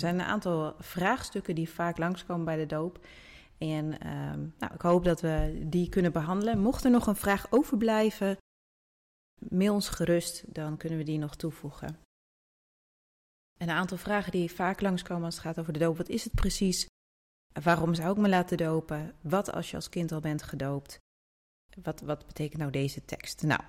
zijn een aantal vraagstukken die vaak langskomen bij de doop. En ehm, nou, ik hoop dat we die kunnen behandelen. Mocht er nog een vraag overblijven, mail ons gerust, dan kunnen we die nog toevoegen. een aantal vragen die vaak langskomen als het gaat over de doop. Wat is het precies? Waarom zou ik me laten dopen? Wat als je als kind al bent gedoopt? Wat, wat betekent nou deze tekst? Nou,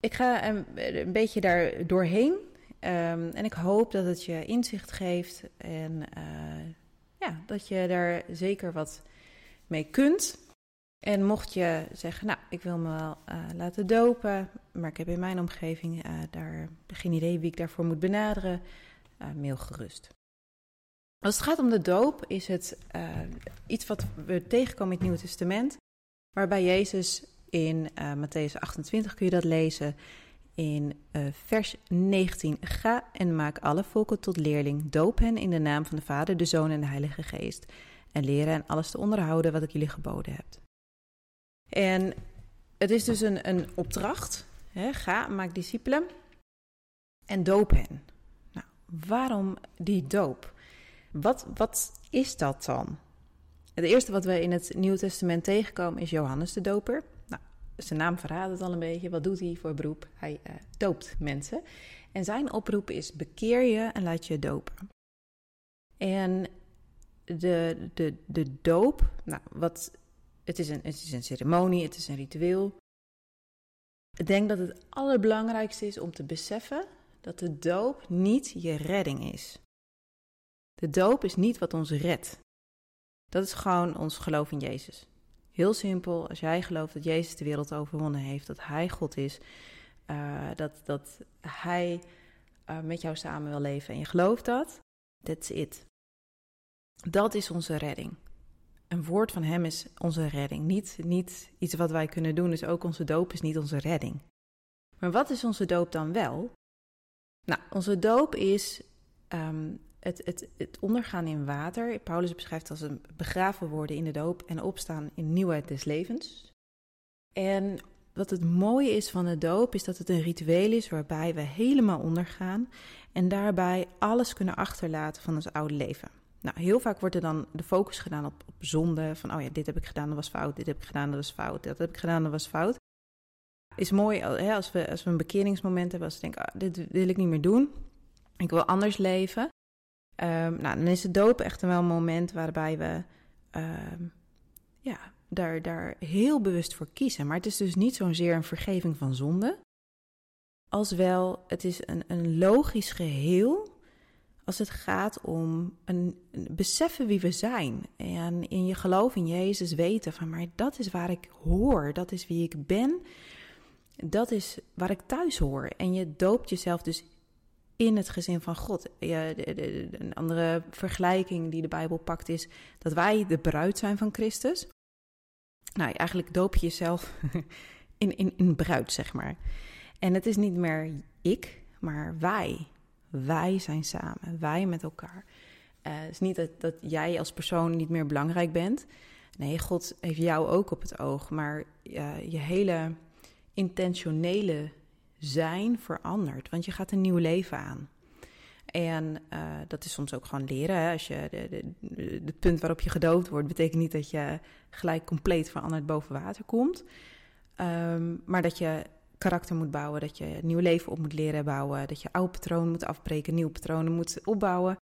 ik ga een, een beetje daar doorheen. Um, en ik hoop dat het je inzicht geeft en uh, ja, dat je daar zeker wat mee kunt. En mocht je zeggen, nou, ik wil me wel uh, laten dopen, maar ik heb in mijn omgeving uh, daar geen idee wie ik daarvoor moet benaderen, mail gerust. Als het gaat om de doop, is het iets wat we tegenkomen in het Nieuwe Testament, waarbij Jezus in Matthäus 28 kun je dat lezen in uh, vers 19. Ga en maak alle volken tot leerling. Doop hen in de naam van de Vader, de Zoon en de Heilige Geest. En leren hen alles te onderhouden wat ik jullie geboden heb. En het is dus een, een opdracht. Hè? Ga, maak discipelen en doop hen. Nou, waarom die doop? Wat, wat is dat dan? Het eerste wat we in het Nieuwe Testament tegenkomen is Johannes de Doper zijn naam verraadt het al een beetje. Wat doet hij voor beroep? Hij uh, doopt mensen. En zijn oproep is: bekeer je en laat je dopen. En de, de, de doop, nou, wat, het, is een, het is een ceremonie, het is een ritueel. Ik denk dat het allerbelangrijkste is om te beseffen dat de doop niet je redding is. De doop is niet wat ons redt. Dat is gewoon ons geloof in Jezus. Heel simpel, als jij gelooft dat Jezus de wereld overwonnen heeft, dat Hij God is, uh, dat, dat Hij uh, met jou samen wil leven en je gelooft dat, that's it. Dat is onze redding. Een woord van Hem is onze redding. Niet, niet iets wat wij kunnen doen, dus ook onze doop is niet onze redding. Maar wat is onze doop dan wel? Nou, onze doop is um, het, het, het ondergaan in water. Paulus beschrijft als een begraven worden in de doop en opstaan in nieuwheid des levens. En wat het mooie is van de doop is dat het een ritueel is waarbij we helemaal ondergaan en daarbij alles kunnen achterlaten van ons oude leven. Nou, heel vaak wordt er dan de focus gedaan op, zonde. Van, oh ja, dit heb ik gedaan, dat was fout. Dit heb ik gedaan, dat was fout. Dat heb ik gedaan, dat was fout. Is mooi hè, als, we, als we een bekeringsmoment hebben. Als we denken, ah, dit wil ik niet meer doen. Ik wil anders leven. Um, nou, dan is de doop echt wel een moment waarbij we um, ja, daar, daar heel bewust voor kiezen. Maar het is dus niet zozeer een vergeving van zonde, als wel het is een, een logisch geheel als het gaat om een, een, beseffen wie we zijn. En in je geloof in Jezus weten van, maar dat is waar ik hoor, dat is wie ik ben, dat is waar ik thuis hoor. En je doopt jezelf dus in het gezin van God. Een andere vergelijking die de Bijbel pakt is dat wij de bruid zijn van Christus. Nou, eigenlijk doop je jezelf in, in, in bruid, zeg maar. En het is niet meer ik, maar wij. Wij zijn samen, wij met elkaar. Uh, het is niet dat, dat jij als persoon niet meer belangrijk bent. Nee, God heeft jou ook op het oog, maar uh, je hele intentionele zijn verandert. Want je gaat een nieuw leven aan. En uh, dat is soms ook gewoon leren. Hè? Als je de, het punt waarop je gedood wordt, betekent niet dat je gelijk compleet veranderd boven water komt. Um, maar dat je karakter moet bouwen, dat je een nieuw leven op moet leren bouwen, dat je oude patronen moet afbreken, nieuwe patronen moet opbouwen.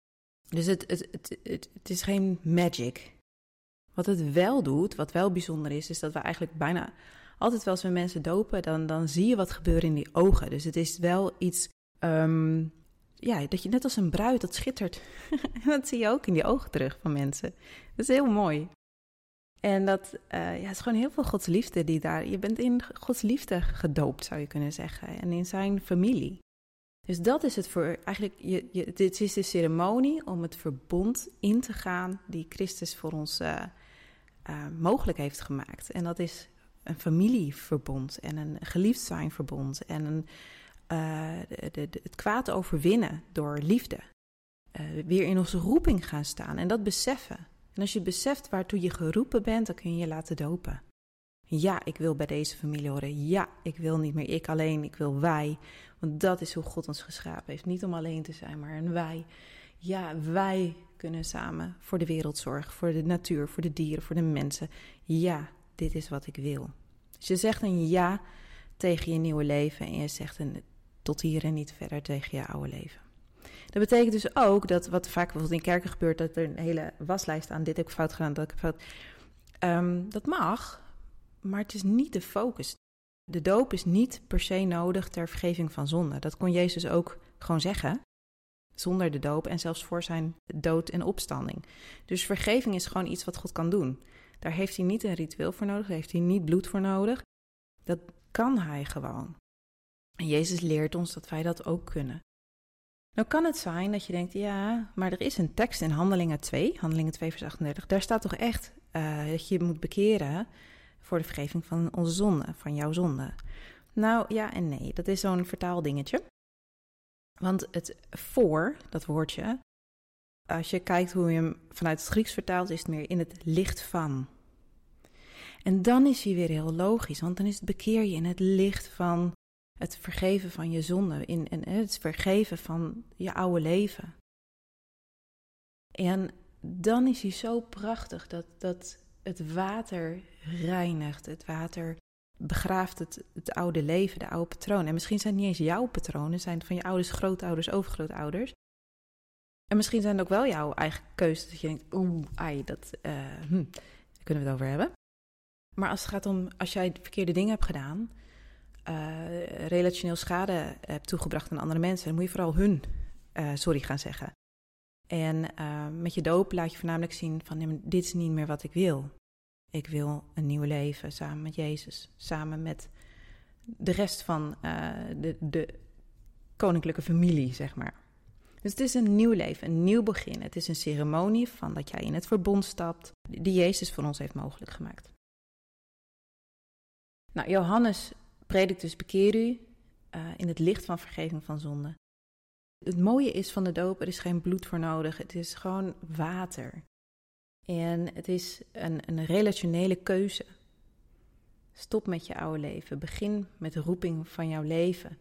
Dus het, het, het, het is geen magic. Wat het wel doet, wat wel bijzonder is, is dat we eigenlijk bijna altijd wel als we mensen dopen, dan, dan zie je wat gebeuren in die ogen. Dus het is wel iets, um, ja, dat je net als een bruid, dat schittert. dat zie je ook in die ogen terug van mensen. Dat is heel mooi. En dat uh, ja, is gewoon heel veel Gods liefde die daar. Je bent in Gods liefde gedoopt, zou je kunnen zeggen. En in zijn familie. Dus dat is het voor. Eigenlijk, je, dit is de ceremonie om het verbond in te gaan. die Christus voor ons uh, uh, mogelijk heeft gemaakt. En dat is een familieverbond en een geliefd zijn verbond en een, de, het kwaad overwinnen door liefde. Uh, weer in onze roeping gaan staan en dat beseffen. En als je beseft waartoe je geroepen bent, dan kun je je laten dopen. Ja, ik wil bij deze familie horen. Ja, ik wil niet meer ik alleen, ik wil wij. Want dat is hoe God ons geschapen heeft. Niet om alleen te zijn, maar een wij. Ja, wij kunnen samen voor de wereld zorgen, voor de natuur, voor de dieren, voor de mensen. Ja, dit is wat ik wil. Dus je zegt een ja tegen je nieuwe leven en je zegt een tot hier en niet verder tegen je oude leven. Dat betekent dus ook dat wat vaak bijvoorbeeld in kerken gebeurt, dat er een hele waslijst aan dit heb ik fout gedaan, dat ik fout. Um, dat mag, maar het is niet de focus. De doop is niet per se nodig ter vergeving van zonde. Dat kon Jezus ook gewoon zeggen. Zonder de doop en zelfs voor zijn dood en opstanding. Dus vergeving is gewoon iets wat God kan doen. Daar heeft hij niet een ritueel voor nodig, daar heeft hij niet bloed voor nodig. Dat kan hij gewoon. En Jezus leert ons dat wij dat ook kunnen. Nou kan het zijn dat je denkt, ja, maar er is een tekst in Handelingen 2, Handelingen 2 vers 38, daar staat toch echt uh, dat je moet bekeren voor de vergeving van onze zonde, van jouw zonde. Nou ja en nee, dat is zo'n vertaaldingetje. Want het voor, dat woordje, als je kijkt hoe je hem vanuit het Grieks vertaalt, is het meer in het licht van. En dan is hij weer heel logisch, want dan is het bekeer je in het licht van het vergeven van je zonde, in, in het vergeven van je oude leven. En dan is hij zo prachtig dat, dat het water reinigt, het water begraaft het, het oude leven, de oude patronen. En misschien zijn het niet eens jouw patronen, zijn het van je ouders, grootouders, overgrootouders. En misschien zijn het ook wel jouw eigen keuzes, dat je denkt, oeh, ai, dat, uh, hm, daar kunnen we het over hebben. Maar als het gaat om, als jij verkeerde dingen hebt gedaan, uh, relationeel schade hebt toegebracht aan andere mensen, dan moet je vooral hun uh, sorry gaan zeggen. En met je doop laat je voornamelijk zien van dit is niet meer wat ik wil. Ik wil een nieuw leven samen met Jezus, samen met de rest van de, de koninklijke familie, zeg maar. Dus het is een nieuw leven, een nieuw begin. Het is een ceremonie van dat jij in het verbond stapt, die Jezus voor ons heeft mogelijk gemaakt. Nou, Johannes predikt dus bekeer u uh, in het licht van vergeving van zonde. Het mooie is van de doop, er is geen bloed voor nodig. Het is gewoon water. En het is een, een relationele keuze. Stop met je oude leven. Begin met de roeping van jouw leven.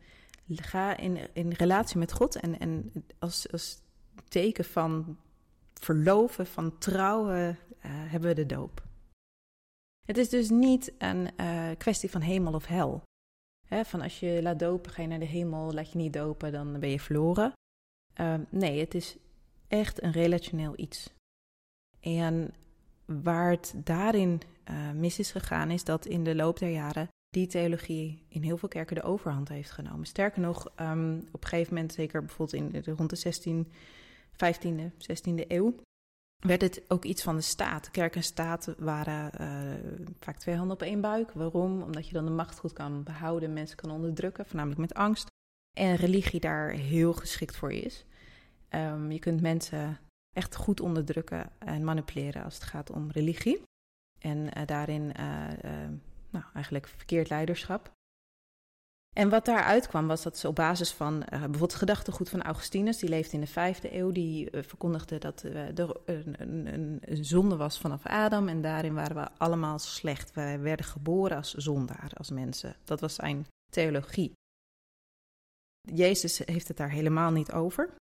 Ga in, in relatie met God en, en als, als teken van verloven, van trouwen, uh, hebben we de doop. Het is dus niet een uh, kwestie van hemel of hel. Van als je laat dopen, ga je naar de hemel, laat je niet dopen, dan ben je verloren. Uh, nee, het is echt een relationeel iets. En waar het daarin uh, mis is gegaan, is dat in de loop der jaren die theologie in heel veel kerken de overhand heeft genomen. Sterker nog, um, op een gegeven moment, zeker bijvoorbeeld in de, rond de 16, 15e, 16e eeuw, werd het ook iets van de staat. Kerk en staat waren uh, vaak twee handen op één buik. Waarom? Omdat je dan de macht goed kan behouden, mensen kan onderdrukken, voornamelijk met angst. En religie daar heel geschikt voor is. Um, je kunt mensen echt goed onderdrukken en manipuleren als het gaat om religie. En uh, daarin uh, nou, eigenlijk verkeerd leiderschap. En wat daaruit kwam was dat ze op basis van uh, bijvoorbeeld gedachtegoed van Augustinus, die leefde in de vijfde eeuw, die uh, verkondigde dat uh, er een, een, een, zonde was vanaf Adam en daarin waren we allemaal slecht. We werden geboren als zondaar, als mensen. Dat was zijn theologie. Jezus heeft het daar helemaal niet over.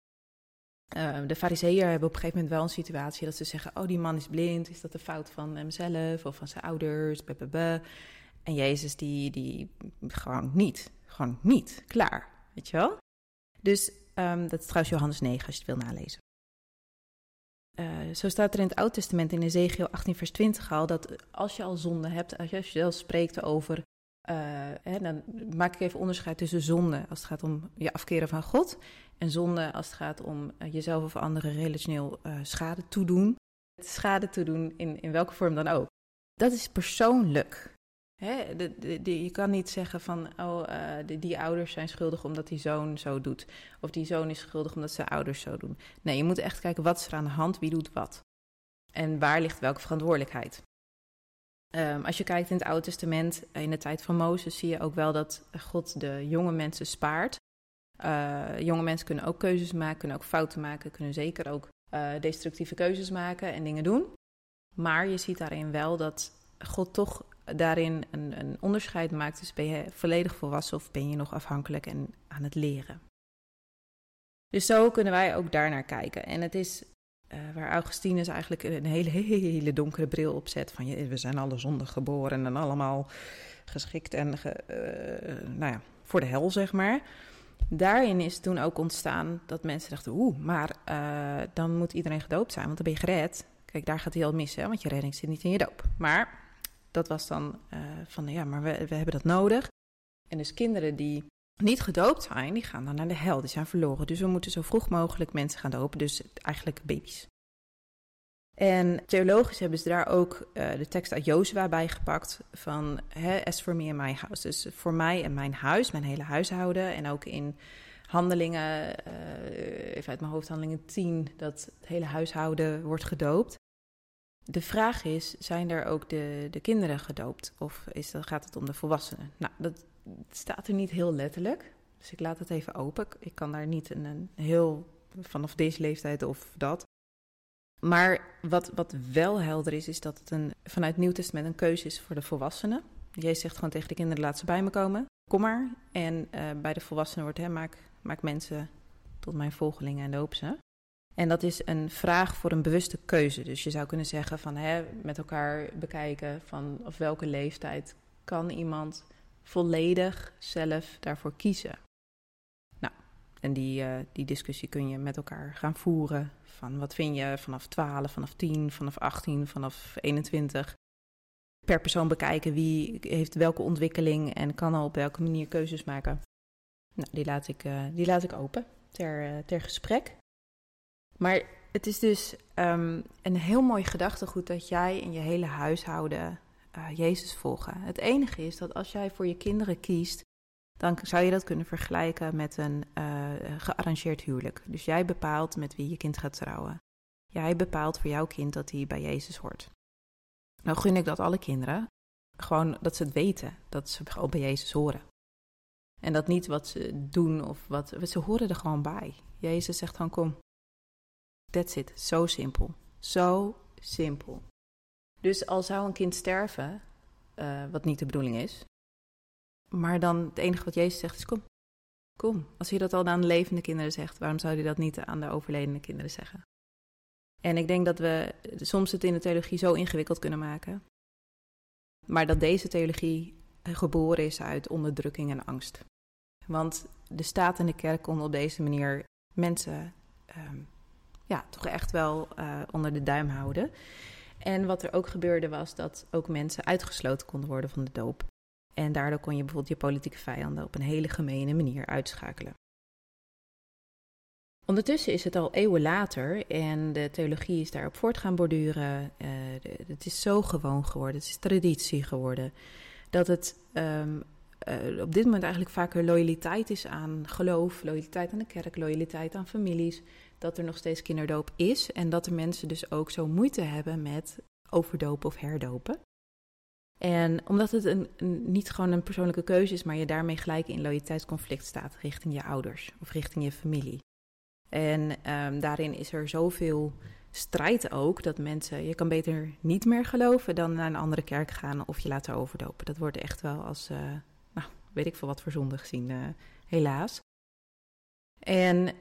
de fariseeën hebben op een gegeven moment wel een situatie dat ze zeggen, oh die man is blind, is dat de fout van hemzelf of van zijn ouders. En Jezus die, die gewoon niet. Gewoon niet. Klaar. Weet je wel? Dus um, dat is trouwens Johannes 9 als je het wil nalezen. Uh, zo staat er in het Oude Testament in Ezekiel 18 vers 20 al dat als je al zonde hebt, als je zelf spreekt over, uh, hè, dan maak ik even onderscheid tussen zonde als het gaat om je afkeren van God en zonde als het gaat om uh, jezelf of anderen relationeel schade toedoen. Schade toedoen in, in welke vorm dan ook. Dat is persoonlijk. Hè, de, je kan niet zeggen van, oh, uh, die ouders zijn schuldig omdat die zoon zo doet. Of die zoon is schuldig omdat zijn ouders zo doen. Nee, je moet echt kijken wat is er aan de hand, wie doet wat. En waar ligt welke verantwoordelijkheid. Um, als je kijkt in het Oude Testament, in de tijd van Mozes, zie je ook wel dat God de jonge mensen spaart. Uh, jonge mensen kunnen ook keuzes maken, kunnen ook fouten maken, kunnen zeker ook destructieve keuzes maken en dingen doen. Maar je ziet daarin wel dat God toch daarin een, een onderscheid maakt. Dus ben je volledig volwassen of ben je nog afhankelijk en aan het leren. Dus zo kunnen wij ook daarnaar kijken. En het is uh, waar Augustinus eigenlijk een hele, hele donkere bril op zet. Van je, we zijn alle zondig geboren en allemaal geschikt en ge, uh, nou ja, voor de hel, zeg maar. Daarin is toen ook ontstaan dat mensen dachten: oeh, maar uh, dan moet iedereen gedoopt zijn, want dan ben je gered. Kijk, daar gaat hij al mis, hè, want je redding zit niet in je doop. Maar dat was dan van ja, maar we, we hebben dat nodig. En dus kinderen die niet gedoopt zijn, die gaan dan naar de hel. Die zijn verloren. Dus we moeten zo vroeg mogelijk mensen gaan dopen. Dus eigenlijk baby's. En theologisch hebben ze daar ook uh, de tekst uit Jozua bij gepakt van hè, as for me and my house. Dus voor mij en mijn huis, mijn hele huishouden. En ook in handelingen, uh, even uit mijn hoofd, handelingen 10, dat het hele huishouden wordt gedoopt. De vraag is, zijn er ook de, de kinderen gedoopt? Of is dat, gaat het om de volwassenen? Nou, dat het staat er niet heel letterlijk. Dus ik laat het even open. Ik kan daar niet een, een heel vanaf deze leeftijd of dat. Maar wat, wat wel helder is, is dat het een, vanuit Nieuw Testament een keuze is voor de volwassenen. Jezus zegt gewoon tegen de kinderen, laat ze bij me komen. Kom maar. En uh, bij de volwassenen wordt, hè, maak, maak mensen tot mijn volgelingen en doop ze. En dat is een vraag voor een bewuste keuze. Dus je zou kunnen zeggen van hè, met elkaar bekijken van of welke leeftijd kan iemand volledig zelf daarvoor kiezen. Nou, en die, uh, die discussie kun je met elkaar gaan voeren. Van wat vind je vanaf 12, vanaf 10, vanaf 18, vanaf 21. Per persoon bekijken wie heeft welke ontwikkeling en kan al op welke manier keuzes maken. Nou, die laat ik, uh, die laat ik open ter, uh, ter gesprek. Maar het is dus um, een heel mooi gedachtegoed dat jij in je hele huishouden uh, Jezus volgen. Het enige is dat als jij voor je kinderen kiest, dan zou je dat kunnen vergelijken met een uh, gearrangeerd huwelijk. Dus jij bepaalt met wie je kind gaat trouwen. Jij bepaalt voor jouw kind dat hij bij Jezus hoort. Nou gun ik dat alle kinderen. Gewoon dat ze het weten, dat ze ook bij Jezus horen. En dat niet wat ze doen of wat. Ze horen er gewoon bij. Jezus zegt gewoon: kom. That's it. Zo simpel. Zo simpel. Dus al zou een kind sterven, uh, wat niet de bedoeling is, maar dan het enige wat Jezus zegt is: kom, kom. Als hij dat al aan levende kinderen zegt, waarom zou hij dat niet aan de overledene kinderen zeggen? En ik denk dat we soms het in de theologie zo ingewikkeld kunnen maken, maar dat deze theologie geboren is uit onderdrukking en angst. Want de staat en de kerk konden op deze manier mensen um, ja, toch echt wel uh, onder de duim houden. En wat er ook gebeurde was dat ook mensen uitgesloten konden worden van de doop. En daardoor kon je bijvoorbeeld je politieke vijanden op een hele gemene manier uitschakelen. Ondertussen is het al eeuwen later en de theologie is daarop voort gaan borduren. Uh, het is zo gewoon geworden, het is traditie geworden, dat het um, uh, op dit moment eigenlijk vaker loyaliteit is aan geloof, loyaliteit aan de kerk, loyaliteit aan families, dat er nog steeds kinderdoop is en dat er mensen dus ook zo moeite hebben met overdopen of herdopen. En omdat het een, niet gewoon een persoonlijke keuze is, maar je daarmee gelijk in loyaliteitsconflict staat richting je ouders of richting je familie. En um, daarin is er zoveel strijd ook dat mensen, je kan beter niet meer geloven dan naar een andere kerk gaan of je laten overdopen. Dat wordt echt wel als, uh, nou, weet ik veel wat voor zonde gezien, uh, helaas. En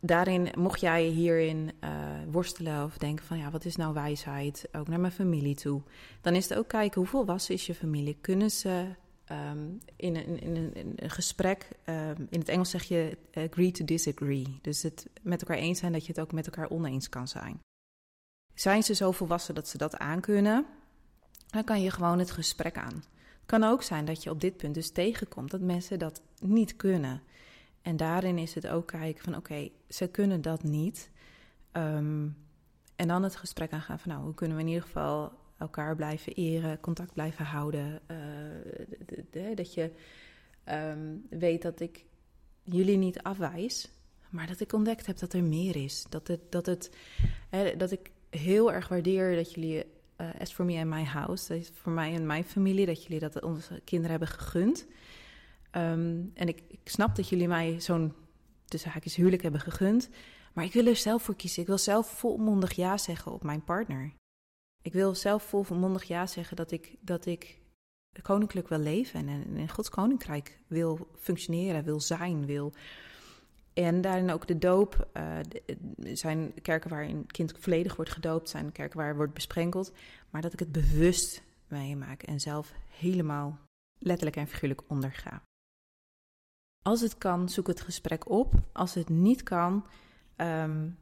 daarin, mocht jij hierin uh, worstelen of denken van ja, wat is nou wijsheid, ook naar mijn familie toe, dan is het ook kijken hoe volwassen is je familie. Kunnen ze um, in, een, in, een, in, een, gesprek, um, in het Engels zeg je agree to disagree. Dus het met elkaar eens zijn dat je het ook met elkaar oneens kan zijn. Zijn ze zo volwassen dat ze dat aankunnen, dan kan je gewoon het gesprek aan. Het kan ook zijn dat je op dit punt dus tegenkomt dat mensen dat niet kunnen. En daarin is het ook kijken van oké, ze kunnen dat niet. Um, en dan het gesprek aangaan van nou, hoe kunnen we in ieder geval elkaar blijven eren, contact blijven houden. De, de, dat je um, weet dat ik jullie niet afwijs, maar dat ik ontdekt heb dat er meer is. Dat, het, dat, het, hè, dat ik heel erg waardeer dat jullie, uh, as for me and my house, is voor mij en mijn familie, dat jullie dat onze kinderen hebben gegund. Um, en ik, ik, snap dat jullie mij zo'n tussen haakjes huwelijk hebben gegund. Maar ik wil er zelf voor kiezen. Ik wil zelf volmondig ja zeggen op mijn partner. Ik wil zelf volmondig ja zeggen dat ik, dat ik koninklijk wil leven en in Gods koninkrijk wil functioneren, wil zijn, wil. En daarin ook de doop. Uh, zijn kerken waarin een kind volledig wordt gedoopt, zijn kerken waar wordt besprenkeld. Maar dat ik het bewust meemaak en zelf helemaal letterlijk en figuurlijk onderga. Als het kan, zoek het gesprek op. Als het niet kan, um,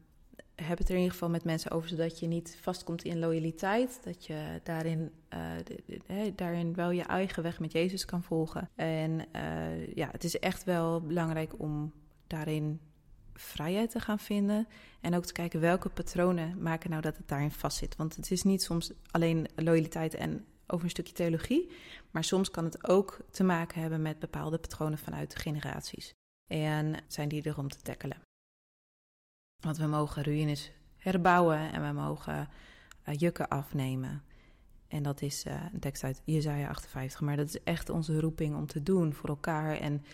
heb het er in ieder geval met mensen over, zodat je niet vastkomt in loyaliteit. Dat je daarin, uh, daarin wel je eigen weg met Jezus kan volgen. En uh, ja, het is echt wel belangrijk om daarin vrijheid te gaan vinden. En ook te kijken welke patronen maken nou dat het daarin vastzit. Want het is niet soms alleen loyaliteit en over een stukje theologie. Maar soms kan het ook te maken hebben met bepaalde patronen vanuit de generaties. En zijn die er om te tackelen. Want we mogen ruïnes herbouwen en we mogen uh, jukken afnemen. En dat is uh, een tekst uit Jezaja 58. Maar dat is echt onze roeping om te doen voor elkaar. En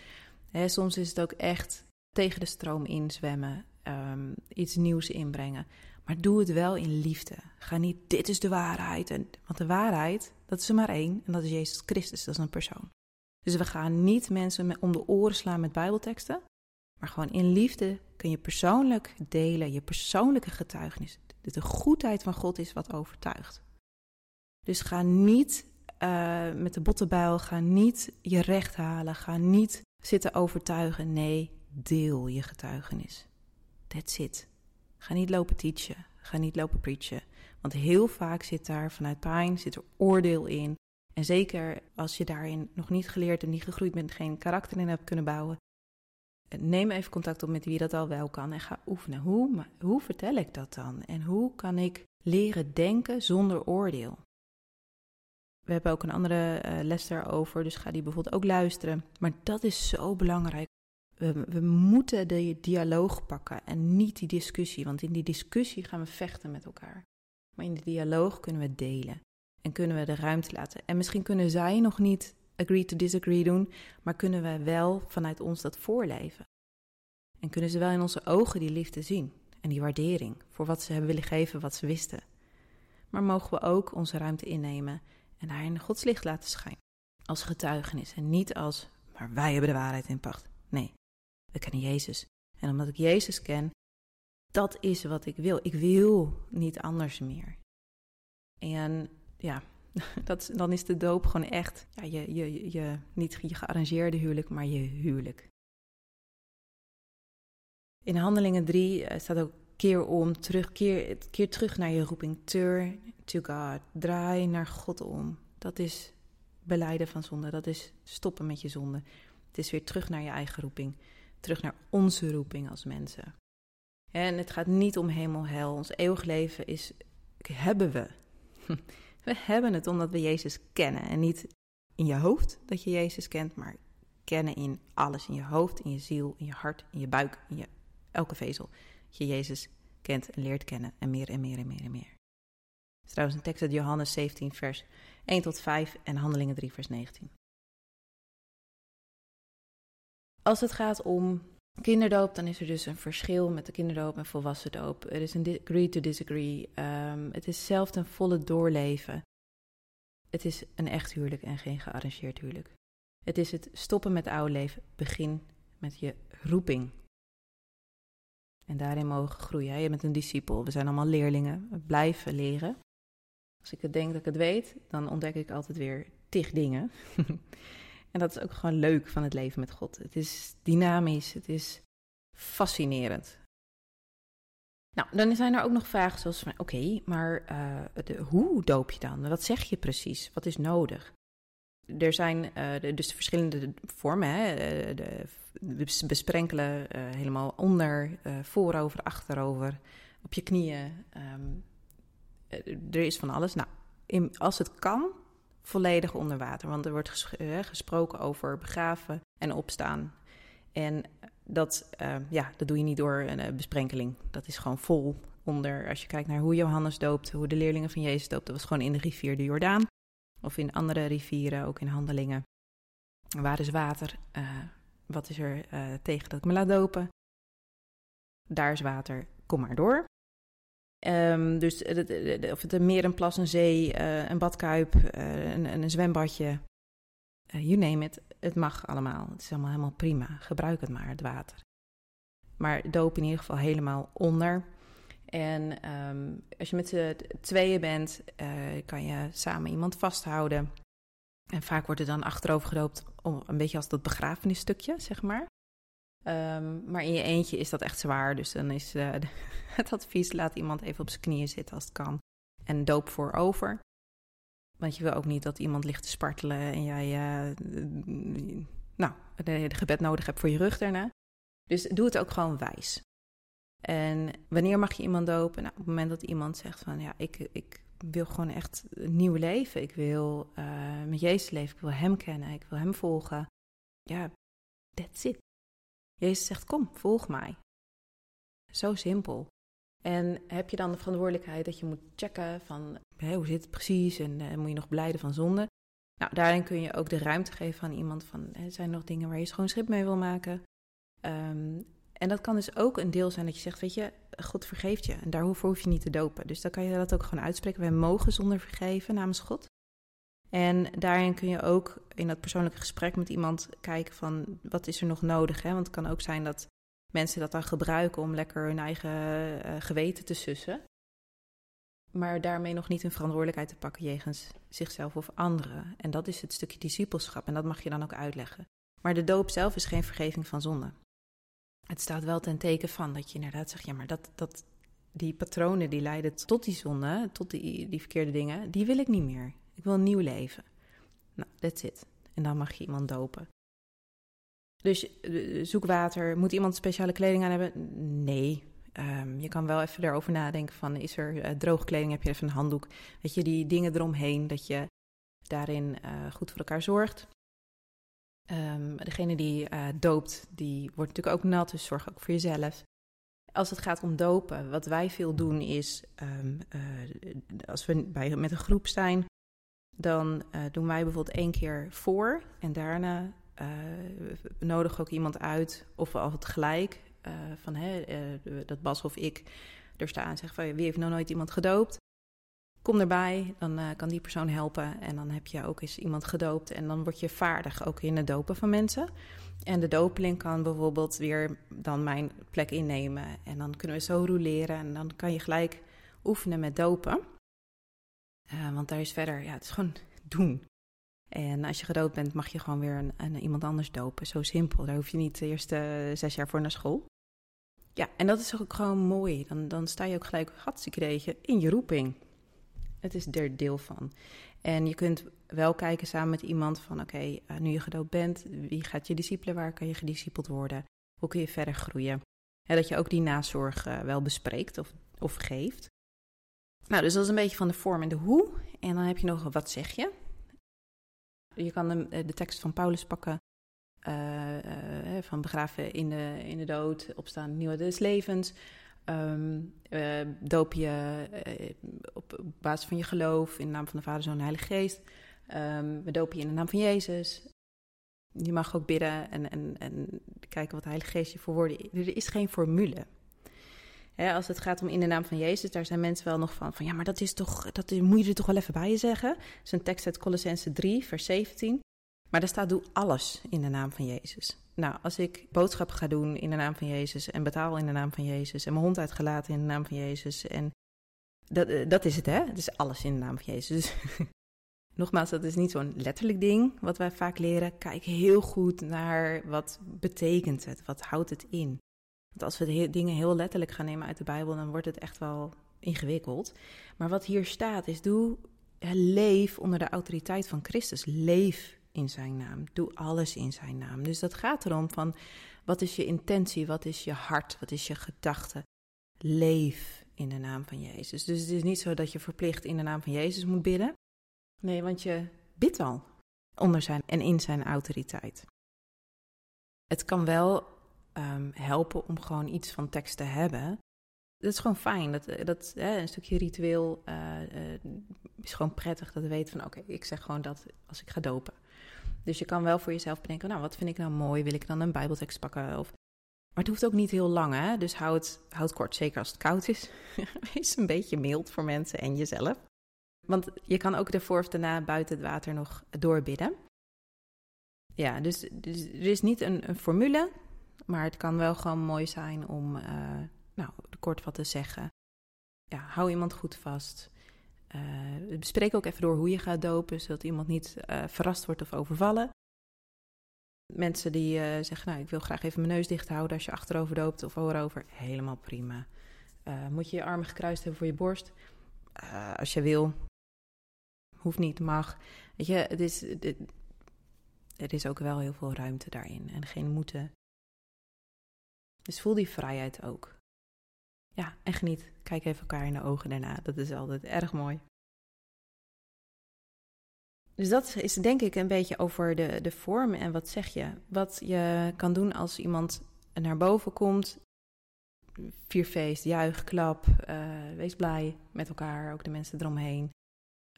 hè, soms is het ook echt tegen de stroom inzwemmen, um, iets nieuws inbrengen. Maar doe het wel in liefde. Ga niet, dit is de waarheid. En, want de waarheid, dat is er maar één. En dat is Jezus Christus, dat is een persoon. Dus we gaan niet mensen om de oren slaan met bijbelteksten. Maar gewoon in liefde kun je persoonlijk delen, je persoonlijke getuigenis. De goedheid van God is wat overtuigt. Dus ga niet uh, met de bottenbijl, ga niet je recht halen, ga niet zitten overtuigen. Nee, deel je getuigenis. That's it. Ga niet lopen teachen, ga niet lopen preachen. Want heel vaak zit daar vanuit pijn, zit er oordeel in. En zeker als je daarin nog niet geleerd en niet gegroeid bent, geen karakter in hebt kunnen bouwen, neem even contact op met wie dat al wel kan en ga oefenen. Hoe, hoe vertel ik dat dan? En hoe kan ik leren denken zonder oordeel? We hebben ook een andere uh, les daarover, dus ga die bijvoorbeeld ook luisteren. Maar dat is zo belangrijk. We, moeten de dialoog pakken en niet die discussie, want in die discussie gaan we vechten met elkaar. Maar in de dialoog kunnen we delen en kunnen we de ruimte laten. En misschien kunnen zij nog niet agree to disagree doen, maar kunnen we wel vanuit ons dat voorleven? En kunnen ze wel in onze ogen die liefde zien en die waardering voor wat ze hebben willen geven, wat ze wisten? Maar mogen we ook onze ruimte innemen en daarin Gods licht laten schijnen? Als getuigenis en niet als, maar wij hebben de waarheid in pacht. Nee, we kennen Jezus. En omdat ik Jezus ken, dat is wat ik wil. Ik wil niet anders meer. En ja, dat, dan is de doop gewoon echt ja, je, je, je, niet je gearrangeerde huwelijk, maar je huwelijk. In Handelingen 3 eh, staat ook keer om, terug, keer, keer terug naar je roeping. Turn to God. Draai naar God om. Dat is beleiden van zonde. Dat is stoppen met je zonde. Het is weer terug naar je eigen roeping. Terug naar onze roeping als mensen. En het gaat niet om hemel, hel. Ons eeuwig leven is, hebben we. We hebben het omdat we Jezus kennen. En niet in je hoofd dat je Jezus kent, maar kennen in alles. In je hoofd, in je ziel, in je hart, in je buik, in je, elke vezel. Dat je Jezus kent en leert kennen. En meer en meer en meer en meer. Het is trouwens een tekst uit Johannes 17, vers 1 tot 5 en Handelingen 3, vers 19. Als het gaat om kinderdoop, dan is er dus een verschil met de kinderdoop en volwassen doop. Er is een agree to disagree. Um, het is zelf een volle doorleven. Het is een echt huwelijk en geen gearrangeerd huwelijk. Het is het stoppen met oude leven. Begin met je roeping. En daarin mogen groeien. Je bent een discipel. We zijn allemaal leerlingen. We blijven leren. Als ik het denk dat ik het weet, dan ontdek ik altijd weer tig dingen. En dat is ook gewoon leuk van het leven met God. Het is dynamisch, het is fascinerend. Nou, dan zijn er ook nog vragen zoals: oké, maar uh, de, hoe doop je dan? Wat zeg je precies? Wat is nodig? Er zijn de, dus verschillende vormen. Hè? Eh, de, besprenkelen helemaal onder, voorover, achterover, op je knieën. Um, er is van alles. Nou, in, als het kan, volledig onder water. Want er wordt gesproken over begraven en opstaan. En dat, uh, ja, dat doe je niet door een uh, besprenkeling. Dat is gewoon vol onder. Als je kijkt naar hoe Johannes doopte, hoe de leerlingen van Jezus doopten, dat was gewoon in de rivier de Jordaan. Of in andere rivieren, ook in handelingen. Waar is water? Wat is er tegen dat ik me laat dopen? Daar is water, kom maar door. Um, dus of het een meer, een plas, een zee, uh, een badkuip, uh, een, een, zwembadje. Uh, you name it, het mag allemaal. Het is allemaal helemaal prima. Gebruik het maar, het water. Maar doop in ieder geval helemaal onder. En ehm, als je met z'n tweeën bent, kan je samen iemand vasthouden. En vaak wordt er dan achterover gedoopt, om, een beetje als dat begrafenisstukje, zeg maar. Um, maar in je eentje is dat echt zwaar. Dus dan is uh, het advies: laat iemand even op zijn knieën zitten als het kan. En doop voorover. Want je wil ook niet dat iemand ligt te spartelen en jij uh, nou, de, gebed nodig hebt voor je rug daarna. Dus doe het ook gewoon wijs. En wanneer mag je iemand dopen? Nou, op het moment dat iemand zegt van ja, ik, ik wil gewoon echt een nieuw leven. Ik wil uh, met Jezus leven. Ik wil Hem kennen. Ik wil Hem volgen. Ja, that's it. Jezus zegt kom, volg mij. Zo simpel. En heb je dan de verantwoordelijkheid dat je moet checken van hoe zit het precies en uh, moet je nog blijden van zonde? Nou, daarin kun je ook de ruimte geven aan iemand van, hè, zijn er nog dingen waar je schoon schip mee wil maken? Um, en dat kan dus ook een deel zijn dat je zegt, weet je, God vergeeft je. En daarvoor hoef je niet te dopen. Dus dan kan je dat ook gewoon uitspreken. Wij mogen zonder vergeven namens God. En daarin kun je ook in dat persoonlijke gesprek met iemand kijken van wat is er nog nodig. Hè? Want het kan ook zijn dat mensen dat dan gebruiken om lekker hun eigen uh, geweten te sussen. Maar daarmee nog niet een verantwoordelijkheid te pakken jegens zichzelf of anderen. En dat is het stukje discipelschap. En dat mag je dan ook uitleggen. Maar de doop zelf is geen vergeving van zonde het staat wel ten teken van dat je inderdaad zegt, ja, maar dat, dat, die patronen die leiden tot die zonde, tot die, die verkeerde dingen, die wil ik niet meer. Ik wil een nieuw leven. Nou, that's it. En dan mag je iemand dopen. Dus eh, zoek water. Moet iemand speciale kleding aan hebben? Nee. Um, je kan wel even erover nadenken van, is er uh, droge kleding? Heb je even een handdoek? Weet je, die dingen eromheen, dat je daarin uh, goed voor elkaar zorgt. Um, degene die doopt, die wordt natuurlijk ook nat, dus zorg ook voor jezelf. Als het gaat om dopen, wat wij veel doen is, uh, als we bij, met een groep zijn, dan uh, doen wij bijvoorbeeld één keer voor en daarna nodigen ook iemand uit, of we altijd gelijk, van hè, dat Bas of ik er staan en zeggen van wie heeft nog nooit iemand gedoopt. Kom erbij, dan uh, kan die persoon helpen. En dan heb je ook eens iemand gedoopt. En dan word je vaardig ook in het dopen van mensen. En de dopeling kan bijvoorbeeld weer dan mijn plek innemen. En dan kunnen we zo roleren. En dan kan je gelijk oefenen met dopen. Uh, want daar is verder, ja, het is gewoon doen. En als je gedoopt bent, mag je gewoon weer een, een, iemand anders dopen. Zo simpel. Daar hoef je niet de eerste zes jaar voor naar school. Ja, en dat is ook gewoon mooi. Dan, dan sta je ook gelijk hartstikke in je roeping. Het is er deel van. En je kunt wel kijken samen met iemand van oké, eh, nu je gedoopt bent, wie gaat je discipelen, waar kan je gediscipeld worden? Hoe kun je verder groeien? En dat je ook die nazorg wel bespreekt of, of geeft. Nou, dus dat is een beetje van de vorm en de hoe. En dan heb je nog wat zeg je. Je kan de, eh, de tekst van Paulus pakken. Uh, van begraven in de, in de dood, opstaan nieuwe des levens. Um, uh, doop je op basis van je geloof in de naam van de Vader, Zoon en Heilige Geest. Um, we dopen je in de naam van Jezus. Je mag ook bidden en, en, en kijken wat de Heilige Geest je voor woorden... Er is geen formule. Hè, als het gaat om in de naam van Jezus, daar zijn mensen wel nog van... van ja, maar dat, is toch, dat moet je er toch wel even bij je zeggen. Dat is een tekst uit Colossense 3, vers 17. Maar daar staat, doe alles in de naam van Jezus. Nou, als ik boodschappen ga doen in de naam van Jezus en betaal in de naam van Jezus en mijn hond uitgelaten in de naam van Jezus en dat, eh, dat is het, hè? Het is alles in de naam van Jezus. nogmaals, dat is niet zo'n letterlijk ding wat wij vaak leren. Kijk heel goed naar wat betekent het, wat houdt het in. Want als we de dingen heel letterlijk gaan nemen uit de Bijbel, dan wordt het echt wel ingewikkeld. Maar wat hier staat is, doe, leef onder de autoriteit van Christus. Leef in zijn naam. Doe alles in zijn naam. Dus dat gaat erom van wat is je intentie, wat is je hart, wat is je gedachte. Leef in de naam van Jezus. Dus het is niet zo dat je verplicht in de naam van Jezus moet bidden. Nee, want je bidt al onder zijn en in zijn autoriteit. Het kan wel um, helpen om gewoon iets van tekst te hebben. Dat is gewoon fijn. Dat, dat, hè, een stukje ritueel uh, uh, is gewoon prettig. Dat we weten van oké, ik zeg gewoon dat als ik ga dopen. Dus je kan wel voor jezelf bedenken, nou, wat vind ik nou mooi? Wil ik dan een bijbeltekst pakken? Of... Maar het hoeft ook niet heel lang, hè? Dus houd, houd kort, zeker als het koud is. Wees een beetje mild voor mensen en jezelf. Want je kan ook ervoor of daarna buiten het water nog doorbidden. ja, dus, dus er is niet een, een, formule, maar het kan wel gewoon mooi zijn om, uh, nou, kort wat te zeggen. Ja, hou iemand goed vast. Uh, bespreek ook even door hoe je gaat dopen, zodat iemand niet uh, verrast wordt of overvallen. Mensen die zeggen, nou, ik wil graag even mijn neus dicht houden als je achterover doopt of voorover, helemaal prima. moet je je armen gekruist hebben voor je borst? als je wil. Hoeft niet, mag. Weet je, het is, het, er is ook wel heel veel ruimte daarin en geen moeten. Dus voel die vrijheid ook. Ja, en geniet. Kijk even elkaar in de ogen daarna. Dat is altijd erg mooi. Dus dat is denk ik een beetje over de, de vorm en wat zeg je. Wat je kan doen als iemand naar boven komt. Vierfeest, juich, klap, uh, wees blij met elkaar, ook de mensen eromheen.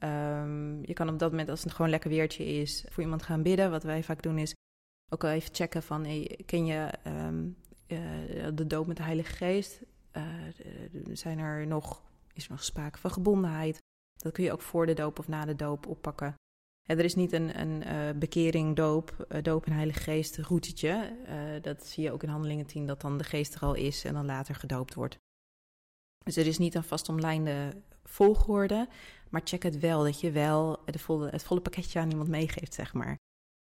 Um, je kan op dat moment, als het gewoon lekker weertje is, voor iemand gaan bidden. Wat wij vaak doen is ook al even checken van, hey, ken je um, uh, de doop met de Heilige Geest? Uh, zijn er nog, is er nog sprake van gebondenheid? Dat kun je ook voor de doop of na de doop oppakken. er is niet een, een uh, bekering, doop, doop en Heilige Geest routetje. Dat zie je ook in Handelingen 10, dat dan de geest er al is en dan later gedoopt wordt. Dus er is niet een vastomlijnde volgorde, maar check het wel, dat je wel de volle, het volle pakketje aan iemand meegeeft, zeg maar.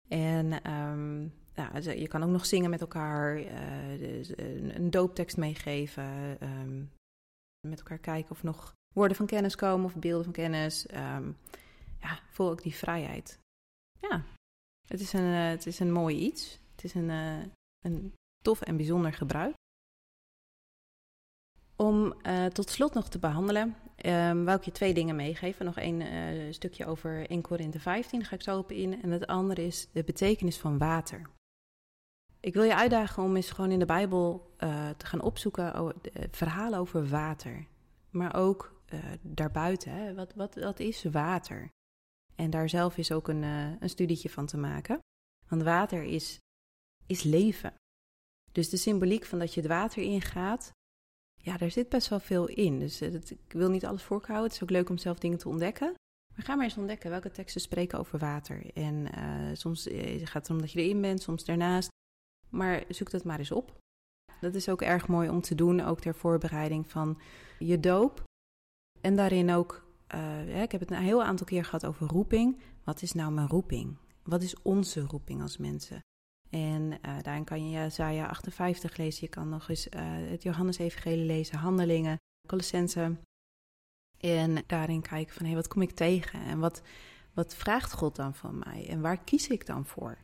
En um, ja, je kan ook nog zingen met elkaar, uh, een dooptekst meegeven, um, met elkaar kijken of nog woorden van kennis komen of beelden van kennis. Um, ja, voel ook die vrijheid. Ja, het is een, uh, het is een mooi iets. Het is een, uh, een tof en bijzonder gebruik. Om tot slot nog te behandelen, um, wou ik je twee dingen meegeven. Nog één stukje over 1 Korinthe 15, daar ga ik zo op in. En het andere is de betekenis van water. Ik wil je uitdagen om eens gewoon in de Bijbel uh, te gaan opzoeken oh, verhalen over water. Maar ook daarbuiten, hè? Wat, wat, wat is water? En daar zelf is ook een, een studietje van te maken. Want water is, is leven. Dus de symboliek van dat je het water ingaat, ja, daar zit best wel veel in. Dus ik wil niet alles voorhouden. Het is ook leuk om zelf dingen te ontdekken. Maar ga maar eens ontdekken welke teksten spreken over water. En soms gaat het om dat je erin bent, soms daarnaast. Maar zoek dat maar eens op. Dat is ook erg mooi om te doen, ook ter voorbereiding van je doop. En daarin ook, ja, ik heb het een heel aantal keer gehad over roeping. Wat is nou mijn roeping? Wat is onze roeping als mensen? En uh, daarin kan je Jezaja 58 lezen. Je kan nog eens uh, het Johannes-evangelie lezen, Handelingen, Colossense. En daarin kijken van, hé, wat kom ik tegen? En wat, wat vraagt God dan van mij? En waar kies ik dan voor?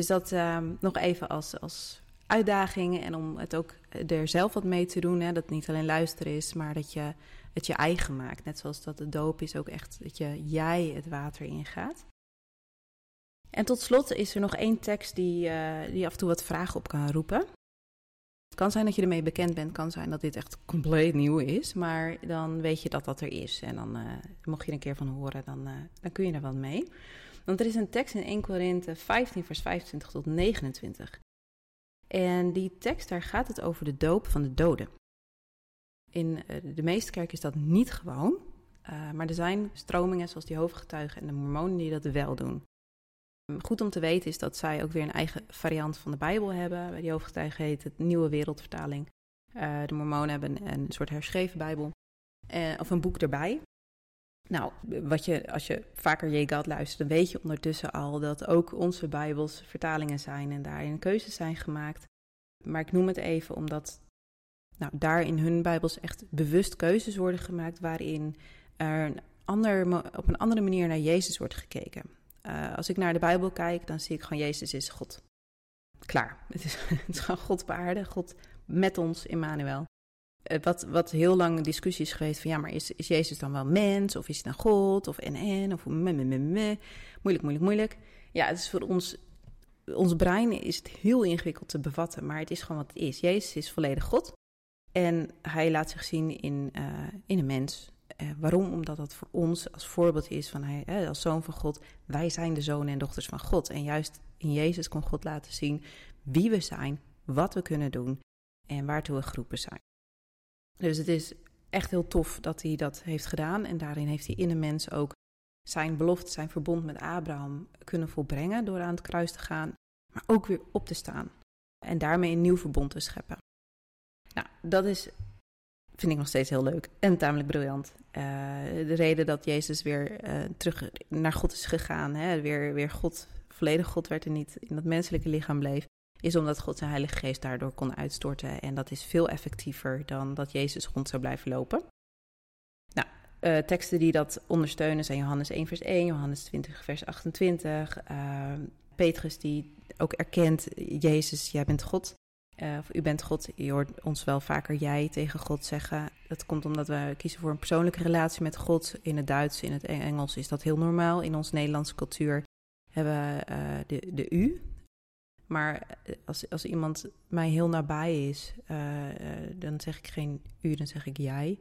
Dus dat uh, nog even als, als uitdaging en om het ook er zelf wat mee te doen. Hè? Dat het niet alleen luisteren is, maar dat je het je eigen maakt. Net zoals dat de doop is ook echt dat je, jij het water ingaat. En tot slot is er nog één tekst die, uh, die af en toe wat vragen op kan roepen. Het kan zijn dat je ermee bekend bent, kan zijn dat dit echt compleet nieuw is, maar dan weet je dat dat er is. En dan, uh, mocht je er een keer van horen, dan, uh, dan kun je er wat mee. Want er is een tekst in 1 Korinthe 15, vers 25 tot 29. En die tekst, daar gaat het over de doop van de doden. In de meeste kerken is dat niet gewoon, maar er zijn stromingen zoals die hoofdgetuigen en de mormonen die dat wel doen. Goed om te weten is dat zij ook weer een eigen variant van de Bijbel hebben. Bij die hoofdgetuigen heet het Nieuwe Wereldvertaling. Uh, de Mormonen hebben een, soort herschreven Bijbel. Of een boek erbij. Nou, wat je, als je vaker J. luistert, dan weet je ondertussen al dat ook onze Bijbels vertalingen zijn en daarin keuzes zijn gemaakt. Maar ik noem het even omdat nou, daar in hun Bijbels echt bewust keuzes worden gemaakt waarin er een ander, op een andere manier naar Jezus wordt gekeken. Uh, als ik naar de Bijbel kijk, dan zie ik gewoon Jezus is God. Klaar. Het is, gewoon God op aarde, God met ons, Emmanuel. Uh, wat, wat heel lang een discussie is geweest van ja, maar is, is Jezus dan wel mens? Of is hij dan God? Of en en? Of me, me, me, me. Moeilijk, moeilijk, moeilijk. Ja, het is voor ons, ons brein is het heel ingewikkeld te bevatten, maar het is gewoon wat het is. Jezus is volledig God. En hij laat zich zien in, uh, in een mens. Eh, waarom? Omdat dat voor ons als voorbeeld is van hij, eh, als zoon van God. Wij zijn de zonen en dochters van God. En juist in Jezus kon God laten zien wie we zijn, wat we kunnen doen en waartoe we geroepen zijn. Dus het is echt heel tof dat hij dat heeft gedaan. En daarin heeft hij in een mens ook zijn belofte, zijn verbond met Abraham kunnen volbrengen door aan het kruis te gaan, maar ook weer op te staan en daarmee een nieuw verbond te scheppen. Nou, dat is, vind ik nog steeds heel leuk en tamelijk briljant. Uh, de reden dat Jezus weer uh, terug naar God is gegaan, hè, weer, weer God, volledig God werd en niet in dat menselijke lichaam bleef, is omdat God zijn Heilige Geest daardoor kon uitstorten. En dat is veel effectiever dan dat Jezus rond zou blijven lopen. Nou, uh, teksten die dat ondersteunen zijn Johannes 1 vers 1, Johannes 20 vers 28, uh, Petrus die ook erkent, Jezus, jij bent God. Uh, of u bent God. Je hoort ons wel vaker jij tegen God zeggen. Dat komt omdat we kiezen voor een persoonlijke relatie met God. In het Duits, in het Engels is dat heel normaal. In onze Nederlandse cultuur hebben we de, de u. Maar als, als iemand mij heel nabij is, uh, dan zeg ik geen u, dan zeg ik jij.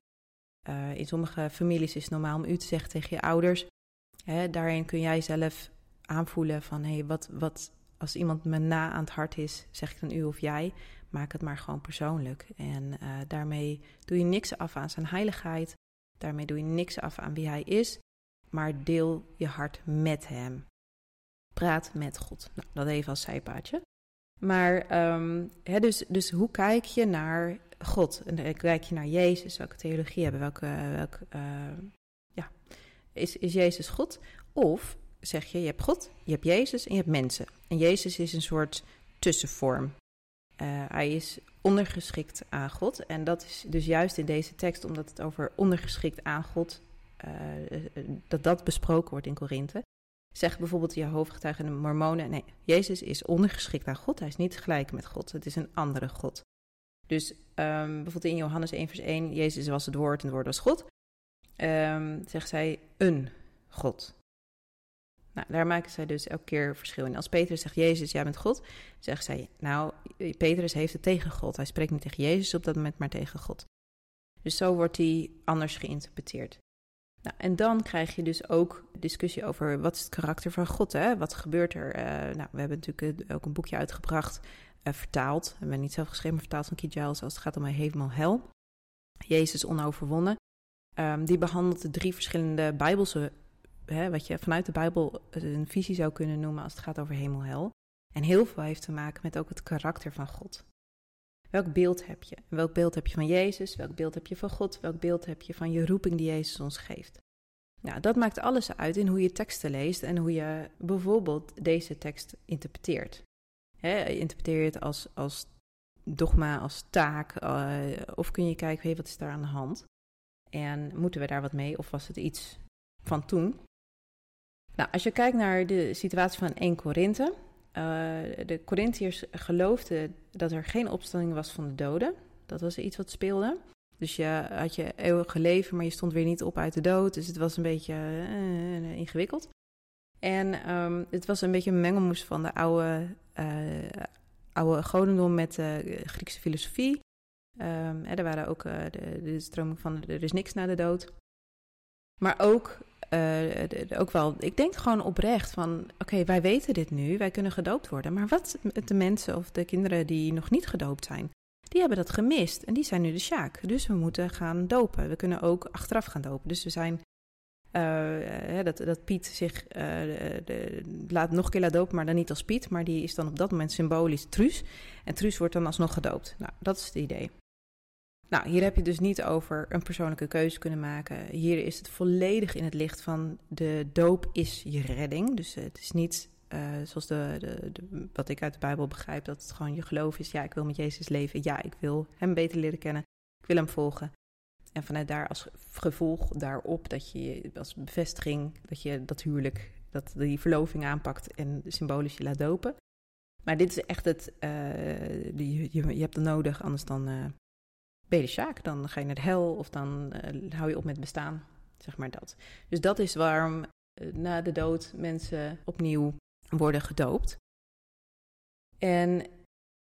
in sommige families is het normaal om u te zeggen tegen je ouders. Hè, daarin kun jij zelf aanvoelen van hé, hey, wat, wat, als iemand me na aan het hart is, zeg ik dan u of jij. Maak het maar gewoon persoonlijk. En daarmee doe je niks af aan zijn heiligheid. Daarmee doe je niks af aan wie hij is. Maar deel je hart met hem. Praat met God. Nou, dat even als zijpaadje. Maar um, hè, dus, dus hoe kijk je naar God? En kijk je naar Jezus? Welke theologie hebben? Welke, welke uh, ja, is, is Jezus God? Of zeg je, je hebt God, je hebt Jezus en je hebt mensen. En Jezus is een soort tussenvorm. Hij is ondergeschikt aan God. En dat is dus juist in deze tekst, omdat het over ondergeschikt aan God, uh, dat dat besproken wordt in Korinthe. Zeg bijvoorbeeld de Jehovah-getuigen en de Mormonen, nee, Jezus is ondergeschikt aan God. Hij is niet gelijk met God, het is een andere God. Dus um, bijvoorbeeld in Johannes 1 vers 1, Jezus was het woord en het woord was God. Um, zegt zij een God. Nou, daar maken zij dus elke keer verschil in. Als Petrus zegt, Jezus, jij bent God, zegt zij, nou, Petrus heeft het tegen God. Hij spreekt niet tegen Jezus op dat moment, maar tegen God. Dus zo wordt hij anders geïnterpreteerd. Nou, en dan krijg je dus ook discussie over wat is het karakter van God, hè? Wat gebeurt er? Uh, nou, we hebben natuurlijk ook een boekje uitgebracht, uh, vertaald. We hebben niet zelf geschreven, maar vertaald van Keith Giles als het gaat om hemel hel. Jezus onoverwonnen. Um, die behandelt de drie verschillende bijbelse hè, wat je vanuit de Bijbel een visie zou kunnen noemen als het gaat over hemel-hel. En heel veel heeft te maken met ook het karakter van God. Welk beeld heb je? Welk beeld heb je van Jezus? Welk beeld heb je van God? Welk beeld heb je van je roeping die Jezus ons geeft? Nou, dat maakt alles uit in hoe je teksten leest en hoe je bijvoorbeeld deze tekst interpreteert. He, interpreteer je het als, als dogma, als taak? Uh, of kun je kijken, hey, wat is daar aan de hand? En moeten we daar wat mee? Of was het iets van toen? Nou, als je kijkt naar de situatie van 1 Korinthe. Uh, de Corinthiërs geloofden dat er geen opstanding was van de doden. Dat was iets wat speelde. Dus je had je eeuwige leven, maar je stond weer niet op uit de dood. Dus het was een beetje uh, ingewikkeld. En um, het was een beetje een mengelmoes van de oude, oude godendom met de Griekse filosofie. Um, er waren ook de, de stroming van er is niks na de dood. Maar ook uh, ook wel, ik denk gewoon oprecht van, oké, wij weten dit nu, wij kunnen gedoopt worden. Maar wat de mensen of de kinderen die nog niet gedoopt zijn? Die hebben dat gemist en die zijn nu de sjaak. Dus we moeten gaan dopen. We kunnen ook achteraf gaan dopen. Dus we zijn, uh, dat, dat Piet zich uh, de, laat, nog een keer laat dopen, maar dan niet als Piet. Maar die is dan op dat moment symbolisch Truus. En Truus wordt dan alsnog gedoopt. Nou, dat is het idee. Nou, hier heb je dus niet over een persoonlijke keuze kunnen maken. Hier is het volledig in het licht van de doop is je redding. Dus het is niet uh, zoals de, de, wat ik uit de Bijbel begrijp, dat het gewoon je geloof is. Ja, ik wil met Jezus leven. Ja, ik wil Hem beter leren kennen. Ik wil Hem volgen. En vanuit daar als gevolg daarop dat je als bevestiging dat je dat huwelijk, dat die verloving aanpakt en symbolisch je laat dopen. Maar dit is echt het, uh, je, je, hebt het nodig, anders dan ben je. Dan ga je naar de hel of dan uh, hou je op met bestaan. Zeg maar dat. Dus dat is waarom uh, na de dood mensen opnieuw worden gedoopt. En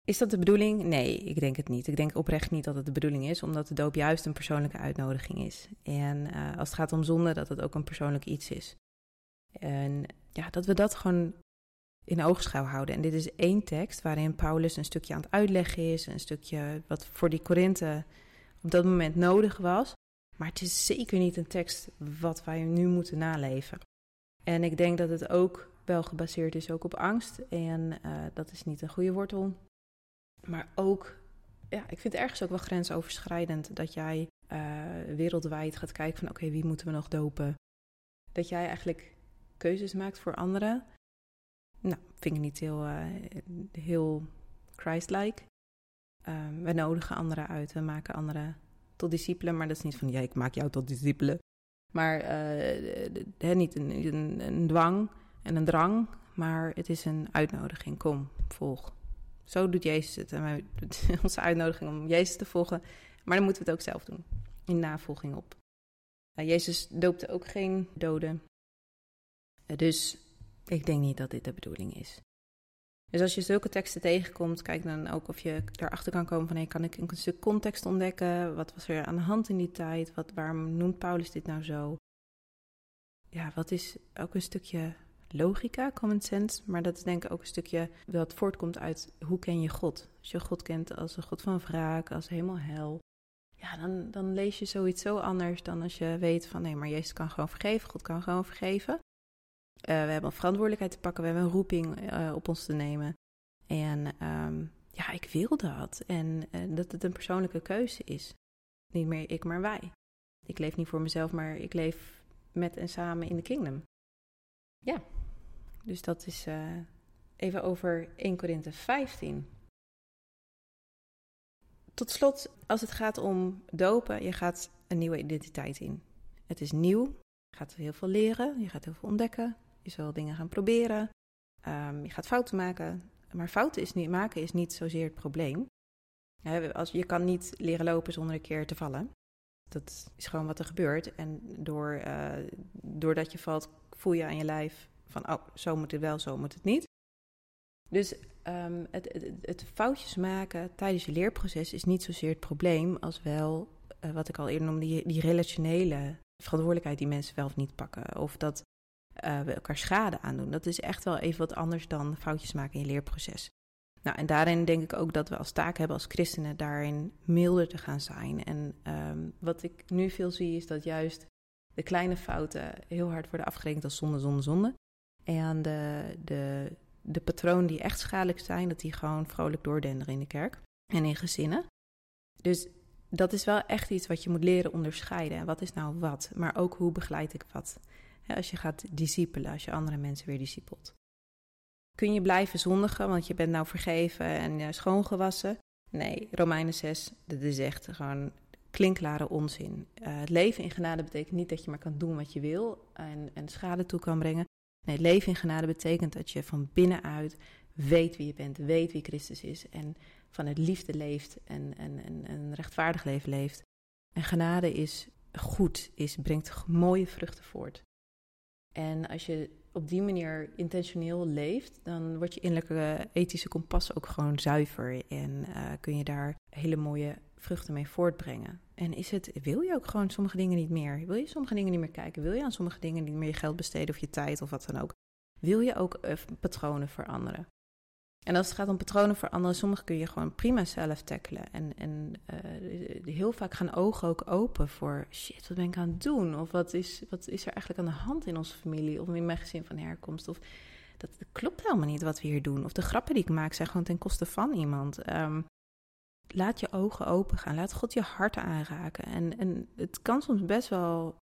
is dat de bedoeling? Nee, ik denk het niet. Ik denk oprecht niet dat het de bedoeling is, omdat de doop juist een persoonlijke uitnodiging is. En uh, als het gaat om zonde, dat het ook een persoonlijk iets is. En ja, dat we dat gewoon in oogschouw houden. En dit is één tekst waarin Paulus een stukje aan het uitleggen is, een stukje wat voor die Korinthe op dat moment nodig was. Maar het is zeker niet een tekst wat wij nu moeten naleven. En ik denk dat het ook wel gebaseerd is ook op angst. En uh, dat is niet een goede wortel. Maar ook, ja, ik vind het ergens ook wel grensoverschrijdend dat jij uh, wereldwijd gaat kijken van oké, wie moeten we nog dopen? Dat jij eigenlijk keuzes maakt voor anderen. Nou, vind ik niet heel, uh, heel Christ-like. Um, we nodigen anderen uit, we maken anderen tot discipelen, maar dat is niet van ja, ik maak jou tot discipelen. Maar uh, niet een, een, dwang en een drang, maar het is een uitnodiging. Kom, volg. Zo doet Jezus het. En wij, onze uitnodiging om Jezus te volgen, maar dan moeten we het ook zelf doen, in navolging op. Uh, Jezus doopte ook geen doden. Dus ik denk niet dat dit de bedoeling is. Dus als je zulke teksten tegenkomt, kijk dan ook of je erachter kan komen van... Hey, kan ik een stuk context ontdekken? Wat was er aan de hand in die tijd? Wat, waarom noemt Paulus dit nou zo? Ja, wat is ook een stukje logica, common sense... maar dat is denk ik ook een stukje dat voortkomt uit hoe ken je God? Als je God kent als een God van wraak, als helemaal hel... Ja, dan, dan lees je zoiets zo anders dan als je weet van... nee, maar Jezus kan gewoon vergeven, God kan gewoon vergeven... Uh, we hebben een verantwoordelijkheid te pakken, we hebben een roeping uh, op ons te nemen. En um, ja, ik wil dat. En uh, dat het een persoonlijke keuze is. Niet meer ik, maar wij. Ik leef niet voor mezelf, maar ik leef met en samen in de kingdom. Ja, dus dat is even over 1 Korinthe 15. Tot slot, als het gaat om dopen, je gaat een nieuwe identiteit in. Het is nieuw, je gaat heel veel leren, je gaat heel veel ontdekken, je zal dingen gaan proberen. Um, je gaat fouten maken. Maar fouten is niet, maken is niet zozeer het probleem. Als, je kan niet leren lopen zonder een keer te vallen. Dat is gewoon wat er gebeurt. En door, uh, doordat je valt, voel je aan je lijf van, oh, zo moet het wel, zo moet het niet. Dus um, het, het, foutjes maken tijdens je leerproces is niet zozeer het probleem, als wel, uh, wat ik al eerder noemde, die, die relationele verantwoordelijkheid die mensen wel of niet pakken. Of dat uh, we elkaar schade aandoen. Dat is echt wel even wat anders dan foutjes maken in je leerproces. Nou, en daarin denk ik ook dat we als taak hebben als christenen daarin milder te gaan zijn. En um, wat ik nu veel zie is dat juist de kleine fouten heel hard worden afgerekend als zonde, zonde, zonde. En de, de, de patronen die echt schadelijk zijn, dat die gewoon vrolijk doordenderen in de kerk en in gezinnen. Dus dat is wel echt iets wat je moet leren onderscheiden. Wat is nou wat? Maar ook hoe begeleid ik wat? Als je gaat discipelen, als je andere mensen weer discipelt. Kun je blijven zondigen, want je bent nou vergeven en uh, schoongewassen? Nee, Romeinen 6, dat is echt gewoon klinklare onzin. Uh, het leven in genade betekent niet dat je maar kan doen wat je wil en, en schade toe kan brengen. Nee, het leven in genade betekent dat je van binnenuit weet wie je bent, weet wie Christus is en van het liefde leeft en, en, en een rechtvaardig leven leeft. En genade is goed, is, brengt mooie vruchten voort. En als je op die manier intentioneel leeft, dan wordt je innerlijke ethische kompas ook gewoon zuiver. En uh, kun je daar hele mooie vruchten mee voortbrengen. En is het, wil je ook gewoon sommige dingen niet meer? Wil je sommige dingen niet meer kijken? Wil je aan sommige dingen niet meer je geld besteden of je tijd of wat dan ook? Wil je ook uh, patronen veranderen? En als het gaat om patronen veranderen, sommige kun je gewoon prima zelf tackelen. En, en uh, heel vaak gaan ogen ook open voor shit, wat ben ik aan het doen? Of wat is, wat is er eigenlijk aan de hand in onze familie of in mijn gezin van herkomst? Of dat, klopt helemaal niet wat we hier doen. Of de grappen die ik maak zijn gewoon ten koste van iemand. Um, laat je ogen open gaan. Laat God je hart aanraken. En, en het kan soms best wel,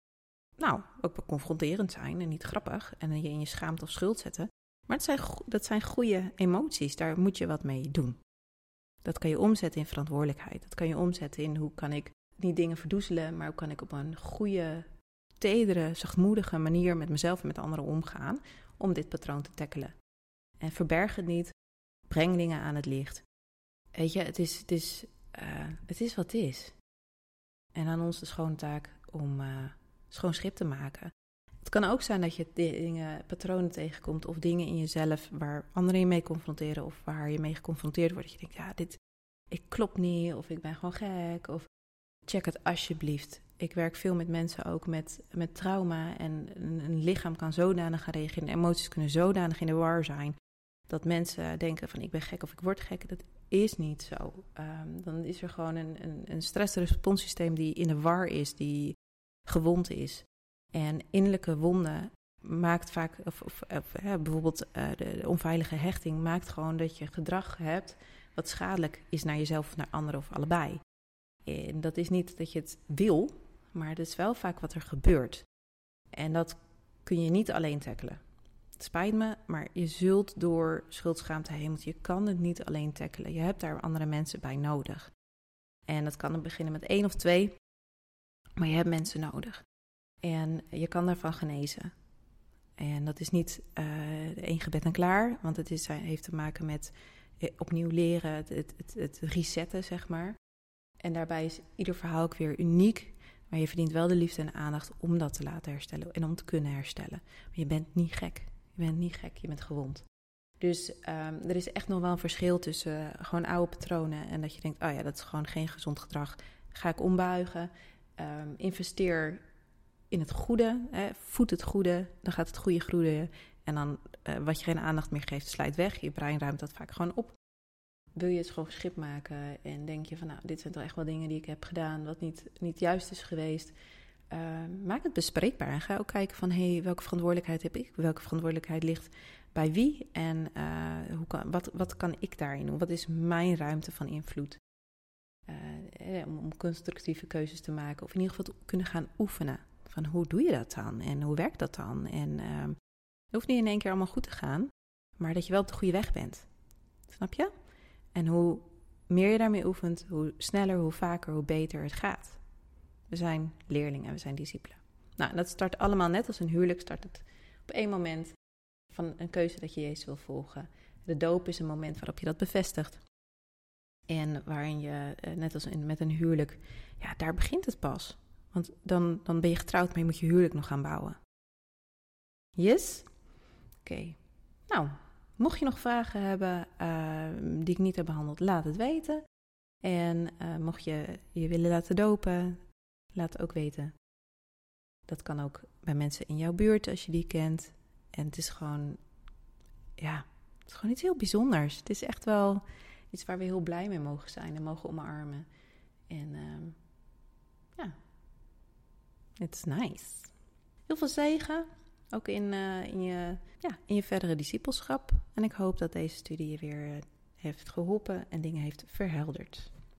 nou, ook wel confronterend zijn en niet grappig. En je in je schaamte of schuld zetten. Maar het zijn, dat zijn goede emoties, daar moet je wat mee doen. Dat kan je omzetten in verantwoordelijkheid. Dat kan je omzetten in hoe kan ik niet dingen verdoezelen, maar hoe kan ik op een goede, tedere, zachtmoedige manier met mezelf en met anderen omgaan om dit patroon te tackelen. En verberg het niet, breng dingen aan het licht. Weet je, het is, het is, uh, het is wat het is. En aan ons de schone taak om uh, schoon schip te maken. Kan ook zijn dat je dingen, patronen tegenkomt of dingen in jezelf waar anderen je mee confronteren of waar je mee geconfronteerd wordt. Dat je denkt, ja, dit ik klop niet of ik ben gewoon gek of check het alsjeblieft. Ik werk veel met mensen ook met, met trauma en een, lichaam kan zodanig gaan reageren, emoties kunnen zodanig in de war zijn dat mensen denken van ik ben gek of ik word gek. Dat is niet zo. Um, dan is er gewoon een, een, een stressresponssysteem die in de war is, die gewond is. En innerlijke wonden maakt vaak, of, of, bijvoorbeeld uh, de, onveilige hechting maakt gewoon dat je gedrag hebt wat schadelijk is naar jezelf of naar anderen of allebei. En dat is niet dat je het wil, maar het is wel vaak wat er gebeurt. En dat kun je niet alleen tackelen. Het spijt me, maar je zult door schuldschaamte heen, want je kan het niet alleen tackelen. Je hebt daar andere mensen bij nodig. En dat kan beginnen met één of twee, maar je hebt mensen nodig. En je kan daarvan genezen. En dat is niet uh, één gebed en klaar, want het is, heeft te maken met eh, opnieuw leren, het, het, het, resetten, zeg maar. En daarbij is ieder verhaal ook weer uniek. Maar je verdient wel de liefde en aandacht om dat te laten herstellen en om te kunnen herstellen. Je bent niet gek. Je bent niet gek, je bent gewond. Dus um, er is echt nog wel een verschil tussen gewoon oude patronen en dat je denkt: oh ja, dat is gewoon geen gezond gedrag. Ga ik ombuigen? Um, investeer in het goede, hè, voed het goede, dan gaat het goede groeien. En dan uh, wat je geen aandacht meer geeft, slijt weg. Je brein ruimt dat vaak gewoon op. Wil je het gewoon schip maken en denk je van, nou, dit zijn toch echt wel dingen die ik heb gedaan, wat niet, niet juist is geweest. Uh, maak het bespreekbaar en ga ook kijken van, hé, hey, welke verantwoordelijkheid heb ik? Welke verantwoordelijkheid ligt bij wie? En uh, hoe kan, wat, wat kan ik daarin doen? Wat is mijn ruimte van invloed? Om, om constructieve keuzes te maken of in ieder geval te kunnen gaan oefenen. Van hoe doe je dat dan en hoe werkt dat dan? En ehm, het hoeft niet in één keer allemaal goed te gaan, maar dat je wel op de goede weg bent. Snap je? En hoe meer je daarmee oefent, hoe sneller, hoe vaker, hoe beter het gaat. We zijn leerlingen, we zijn discipelen. Nou, dat start allemaal net als een huwelijk, start het op één moment van een keuze dat je Jezus wil volgen. De doop is een moment waarop je dat bevestigt. En waarin je, eh, net als met een huwelijk, ja, daar begint het pas. Want dan, dan ben je getrouwd, maar je moet je huwelijk nog gaan bouwen. Yes? Oké. Nou, mocht je nog vragen hebben uh, die ik niet heb behandeld, laat het weten. En uh, mocht je je willen laten dopen, laat het ook weten. Dat kan ook bij mensen in jouw buurt als je die kent. En het is gewoon, ja, het is gewoon iets heel bijzonders. Het is echt wel iets waar we heel blij mee mogen zijn en mogen omarmen. En uh, is nice. Heel veel zegen, ook in, uh, in, je, ja, in je verdere discipelschap. En ik hoop dat deze studie je weer heeft geholpen en dingen heeft verhelderd.